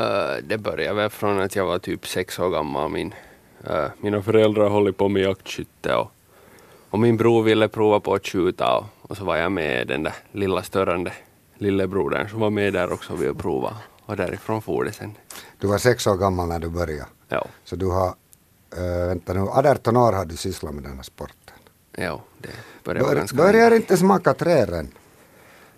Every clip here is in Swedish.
Uh, det började väl från att jag var typ sex år gammal. Min, uh, mina föräldrar höll på med jaktskytte och, och min bror ville prova på att skjuta och, och så var jag med den där lilla störande lillebrodern som var med där också och ville prova. Och därifrån for det sen. Du var sex år gammal när du började. Ja. Så du har, uh, vänta nu, 18 år har du sysslat med den här sporten. Ja, det börjar vara Bör, ganska börjar inte smaka träden?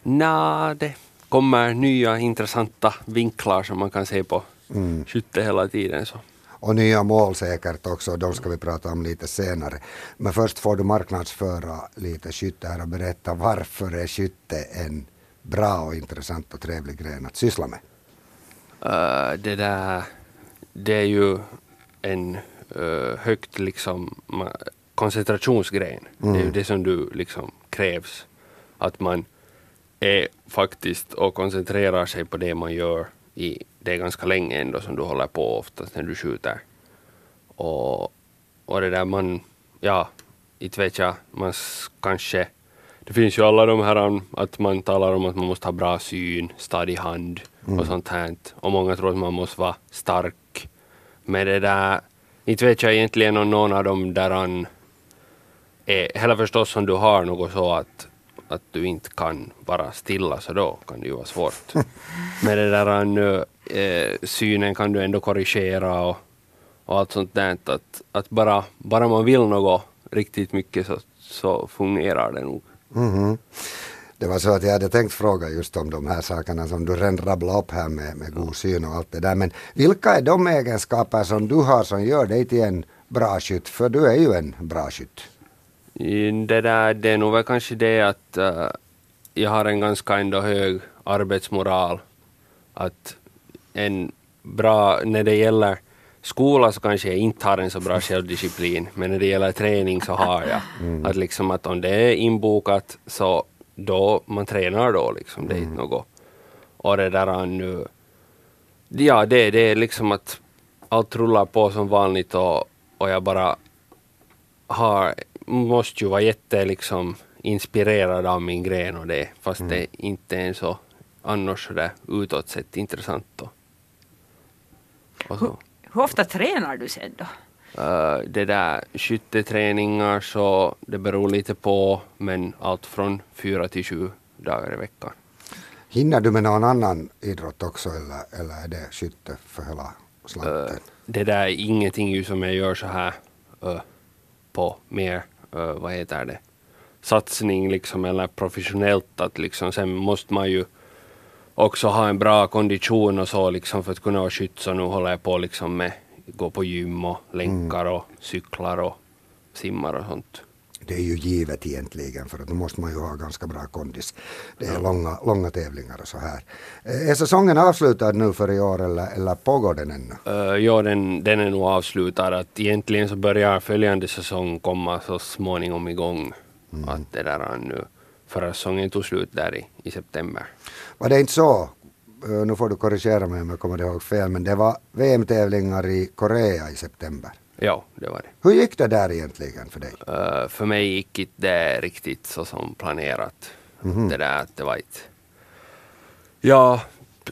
Nja, det kommer nya intressanta vinklar som man kan se på Mm. skytte hela tiden. Så. Och nya mål säkert också, de ska vi prata om lite senare. Men först får du marknadsföra lite skytte här och berätta varför är skytte en bra och intressant och trevlig gren att syssla med. Uh, det där, det är ju en uh, högt liksom koncentrationsgren. Det är ju det som du liksom krävs. Att man är faktiskt och koncentrerar sig på det man gör i det är ganska länge ändå som du håller på oftast när du skjuter. Och, och det där man, ja, inte vet jag, man kanske, det finns ju alla de här um, att man talar om att man måste ha bra syn, stadig hand och sånt här. Och många tror att man måste vara stark. Men det där, inte vet jag egentligen om någon av dem där han är, heller förstås om du har något så att, att du inte kan vara stilla så då kan det ju vara svårt. Men det där han, eh, synen kan du ändå korrigera och, och allt sånt där. Att, att bara, bara man vill något riktigt mycket så, så fungerar det nog. Mhm. Det var så att jag hade tänkt fråga just om de här sakerna som du redan rabblade upp här med, med god syn och allt det där. Men vilka är de egenskaper som du har som gör dig till en bra skytt? För du är ju en bra skytt. Det, där, det är nog väl kanske det att eh, jag har en ganska ändå hög arbetsmoral. Att en bra, när det gäller skola så kanske jag inte har en så bra självdisciplin, men när det gäller träning så har jag. Att liksom att om det är inbokat så då man tränar då liksom, det är inte något. Och det där är nu, ja det, det är liksom att allt rullar på som vanligt och, och jag bara har, måste ju vara jätte liksom inspirerad av min gren och det, fast det inte är en så annars sådär utåt sett intressant. då. Och så. Hur ofta tränar du sen då? Uh, det där skytteträningar så det beror lite på, men allt från fyra till sju dagar i veckan. Hinner du med någon annan idrott också eller, eller är det skytte för hela slanten? Uh, det där är ingenting ju som jag gör så här uh, på mer, uh, vad heter det, satsning liksom eller professionellt att liksom sen måste man ju också ha en bra kondition och så liksom för att kunna vara skytt så nu håller jag på liksom med gå på gym och länkar och cyklar och simmar och sånt. Det är ju givet egentligen för att då måste man ju ha ganska bra kondis. Det är långa, långa tävlingar och så här. Eh, Är säsongen avslutad nu för i år eller, eller pågår den ännu? Uh, ja, den, den är nog avslutad. Att egentligen så börjar följande säsong komma så småningom igång. Att det där är nu, förra säsongen tog slut där i, i september. Var det inte så, eh, nu får du korrigera mig om jag kommer ihåg fel, men det var VM-tävlingar i Korea i september. Ja, det var det. Hur gick det där egentligen för dig? Uh, för mig gick inte det riktigt så som planerat. Det där att det var inte... Ja,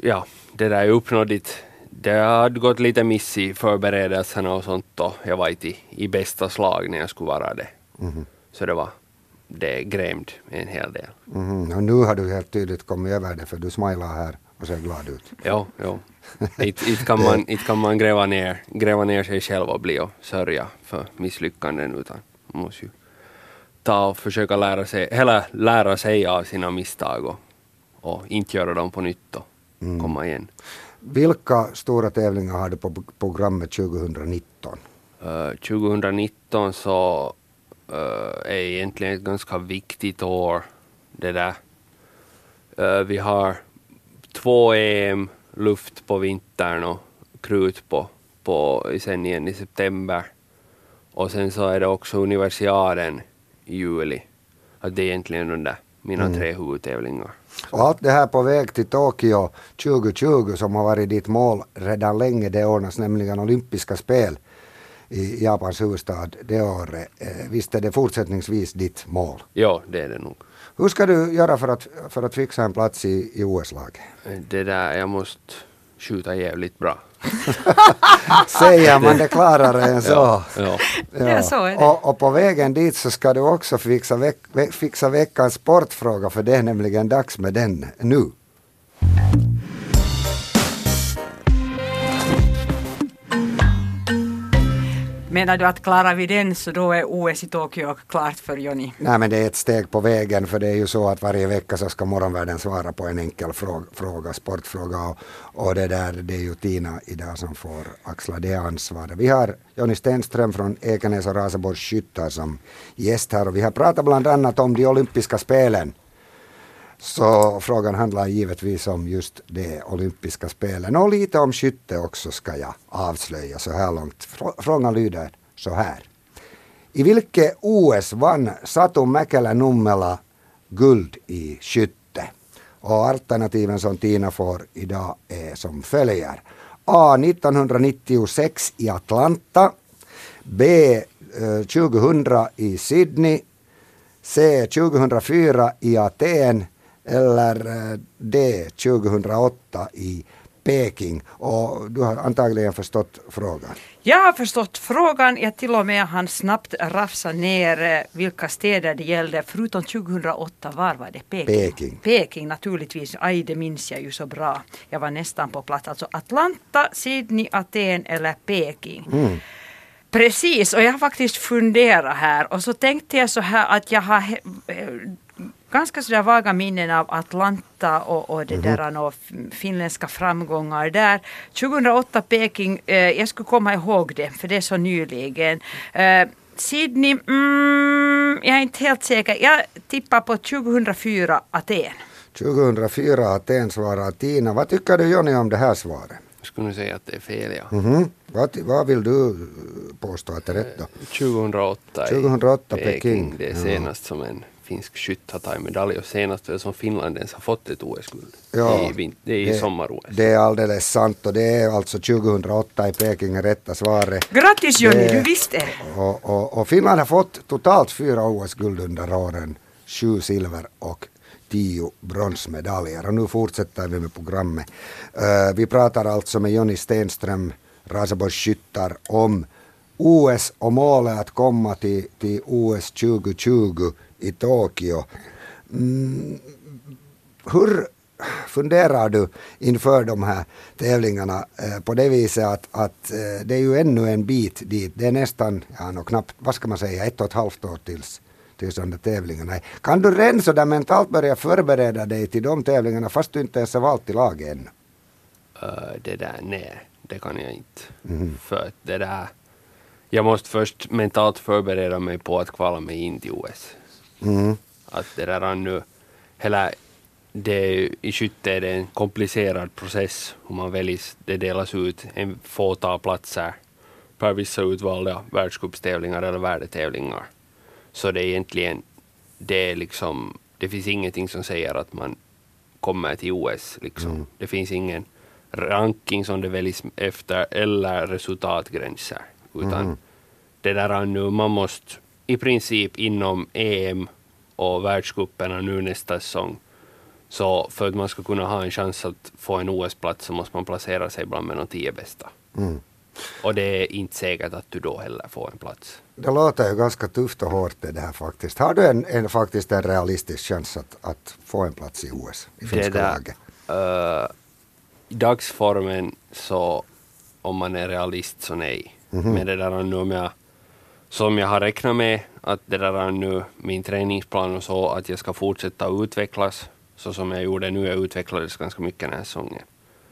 ja, det där är uppnåddigt. Det hade gått lite miss i förberedelserna och sånt och jag var inte i, i bästa slag när jag skulle vara det. Så det var, det grämd en hel del. Mhm, Och nu har du helt tydligt kommit över det för du smilar här och ser glad ut. Jo, jo. Inte kan man, inte kan man gräva, ner, gräva ner sig själv och bli och sörja för misslyckanden utan man måste ju ta och försöka lära sig, eller lära sig av sina misstag och, och inte göra dem på nytt och komma igen. Vilka stora tävlingar har du på programmet 2019? Uh, 2019 så uh, är egentligen ett ganska viktigt år. Det där. Uh, vi har två EM, luft på vintern och krut på, på sen igen i september. Och sen så är det också universiaden i juli. Att det är egentligen de där mina tre huvudtävlingar. Och allt det här på väg till Tokyo 2020 som har varit ditt mål redan länge. Det ordnas nämligen olympiska spel i Japans huvudstad det året. Eh, Visst är det fortsättningsvis ditt mål? Ja, det är det nog. Hur ska du göra för att, för att fixa en plats i, i OS-laget? Det där, jag måste skjuta jävligt bra. Säger man det klarare än så. Ja, ja. Ja, så är det. Och, och på vägen dit så ska du också fixa, veck, ve- fixa veckans sportfråga för det är nämligen dags med den nu. Menar du att klarar vi den så då är OS i Tokyo klart för Jonny? Nej men det är ett steg på vägen för det är ju så att varje vecka så ska morgonvärlden svara på en enkel fråga, fråga sportfråga och, och det där det är ju Tina idag som får axla det ansvaret. Vi har Jonny Stenström från Ekenäs och Raseborgs Skyttar som gäst här och vi har pratat bland annat om de olympiska spelen. Så frågan handlar givetvis om just de olympiska spelen och lite om skytte också ska jag avslöja så här långt. Frågan lyder så här. I vilket OS vann Satu Mäkelä-Nummela guld i skytte? Och alternativen som Tina får idag är som följer. A. 1996 i Atlanta. B. Eh, 2000 i Sydney. C. 2004 i Aten. Eller D. 2008 i Peking. Och du har antagligen förstått frågan. Jag har förstått frågan. Jag till och med han snabbt rafsa ner eh, vilka städer det gällde. Förutom 2008, var var det? Peking. Peking. Peking naturligtvis. Aj, det minns jag ju så bra. Jag var nästan på plats. Alltså Atlanta, Sydney, Aten eller Peking. Precis, och jag har faktiskt funderat här och så tänkte jag så här att jag har ganska sådär vaga minnen av Atlanta och, och det där och finländska framgångar där. 2008 Peking, eh, jag skulle komma ihåg det för det är så nyligen. Eh, Sydney, mm, jag är inte helt säker. Jag tippar på 2004 Aten. 2004 Aten svarar Tina. Vad tycker du Jonny om det här svaret? Jag skulle säga att det är fel ja. Mhm. Vad, vad vill du påstå att är rätt då? 2008 i 2008 Peking, Det är ja. senast som en finsk skytt har tagit medalj och senast som Finland ens har fått ett OS-guld. Ja, det är i sommar-OS. Det är alldeles sant och det är alltså 2008 i Peking rätta svaret. Grattis Jonny, Det- du visste det. Och, och, och Finland har fått totalt fyra OS-guld under åren. Sju silver och tio bronsmedaljer. Och nu fortsätter vi med programmet. Eh, vi pratar alltså med Jonny Stenström, Raseborgs Skyttar, om OS och målet att komma till, till OS 2020 i Tokyo. Mm, hur funderar du inför de här tävlingarna eh, på det viset att, att eh, det är ju ännu en bit dit. Det är nästan, ja nog knappt, vad ska man säga, ett och ett halvt år tills, där tävlingarna är. Kan du redan så där mentalt börja förbereda dig till de tävlingarna fast du inte ens är vald till lag ännu? Eh, det där, nej, det kan jag inte. Mhm. För det där, jag måste först mentalt förbereda mig på att kvala mig in till OS. Mm. Att det där är nu, hela, det i skytte är det en komplicerad process hur man väljs. Det delas ut en fåtal platser per vissa utvalda världscupstävlingar eller värdetävlingar. Så det är egentligen, det är liksom, det finns ingenting som säger att man kommer till OS. Liksom. Det finns ingen ranking som det väljs efter eller resultatgränser. Utan det där är nu, man måste i princip inom EM och världscuperna nu nästa säsong. Så för att man ska kunna ha en chans att få en OS-plats så måste man placera sig bland med de tio bästa. Mm. Och det är inte säkert att du då heller får en plats. Det låter ju ganska tufft och hårt det här faktiskt. Har du en, en, faktiskt en realistisk chans att, att få en plats i OS? I Det finska där, laget? I dagsformen så om man är realist så nej. Men det där är nu om jag, som jag har räknat med att det där är nu min träningsplan och så att jag ska fortsätta utvecklas så som jag gjorde nu. Jag utvecklades ganska mycket den här säsongen.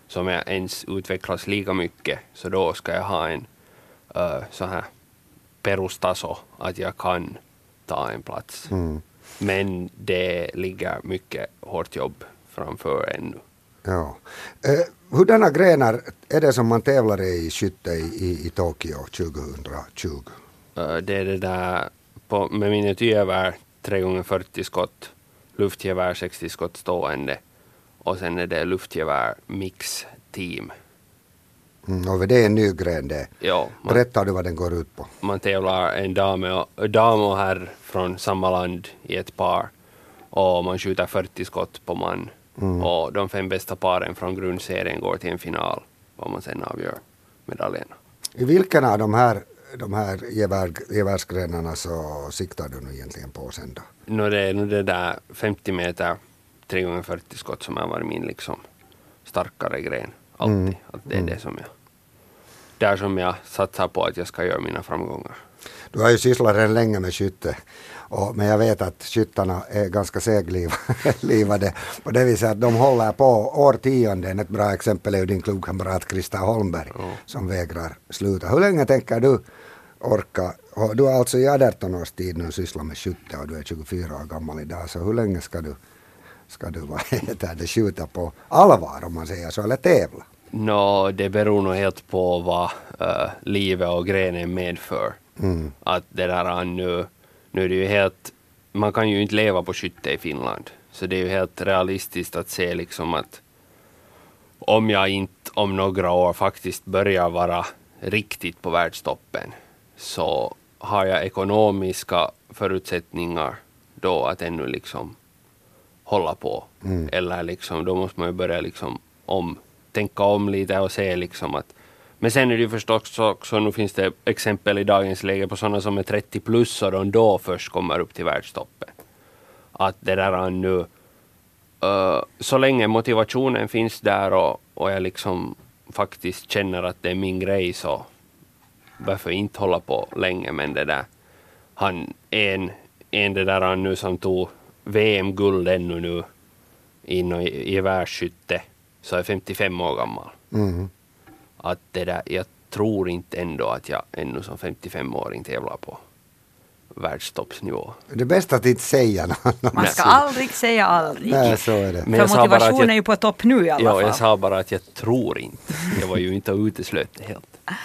Så om jag ens utvecklas lika mycket så då ska jag ha en uh, så här perustaso att jag kan ta en plats. Mm. Men det ligger mycket hårt jobb framför ännu. Ja. Eh, hurdana grenar är det som man tävlar i skytte i, i, i Tokyo 2020? Uh, det är det där på, med miniatyrgevär 3 gånger 40 skott, luftgevär 60 skott stående och sen är det luftgevär mix team. Mm, och det är en ny gren det. Ja, man, Berättar du vad den går ut på? man tävlar en dam och, dam och herr från samma land i ett par och man skjuter 40 skott på man Och de fem bästa paren från grundserien går till en final, vad man sen avgör medaljerna. I vilken av de här, de här gevär, gevärsgrenarna så siktar du nu egentligen på sen då? Nu det är nu det där 50 meter 3x40 skott som har varit min liksom starkare gren. Alltid. Mm. Att det är det som jag... Där som jag satsar på att jag ska göra mina framgångar. Du har ju sysslat redan länge med skytte. Och, men jag vet att skyttarna är ganska seglivade på det viset att de håller på årtionden. Ett bra exempel är ju din klubbkamrat Krista Holmberg som vägrar sluta. Hur länge tänker du orka? Du har alltså i 18 års tid nu sysslat med skytte och du är 24 år gammal idag. Så hur länge ska du, ska du vad heter det, skjuta på allvar om man säger så, eller tävla? Nå, det beror nog helt på vad eh, livet och grenen medför. Mm. Att det där nu, nu är det ju helt, man kan ju inte leva på skytte i Finland. Så det är ju helt realistiskt att se liksom att om jag inte om några år faktiskt börjar vara riktigt på världstoppen så har jag ekonomiska förutsättningar då att ännu liksom hålla på. Mm. Eller liksom, då måste man ju börja liksom om, tänka om lite och se liksom att men sen är det ju förstås också, nu finns det exempel i dagens läge på sådana som är 30 plus och de då först kommer upp till världstoppen. Att det där är nu, uh, så länge motivationen finns där och, och jag liksom faktiskt känner att det är min grej så varför inte hålla på länge men det där, han, en, en det där han nu som tog VM-guld ännu nu i gevärsskytte så är 55 år gammal. Mm. Att det där, jag tror inte ändå att jag ännu som 55-åring tävlar på världstoppsnivå. Det är bäst att inte säga något. Man ska aldrig säga aldrig. Nej, så är det. Men jag För motivationen jag- är ju på topp nu i alla Ja, fall. jag sa bara att jag tror inte. Jag var ju inte uteslöt det helt.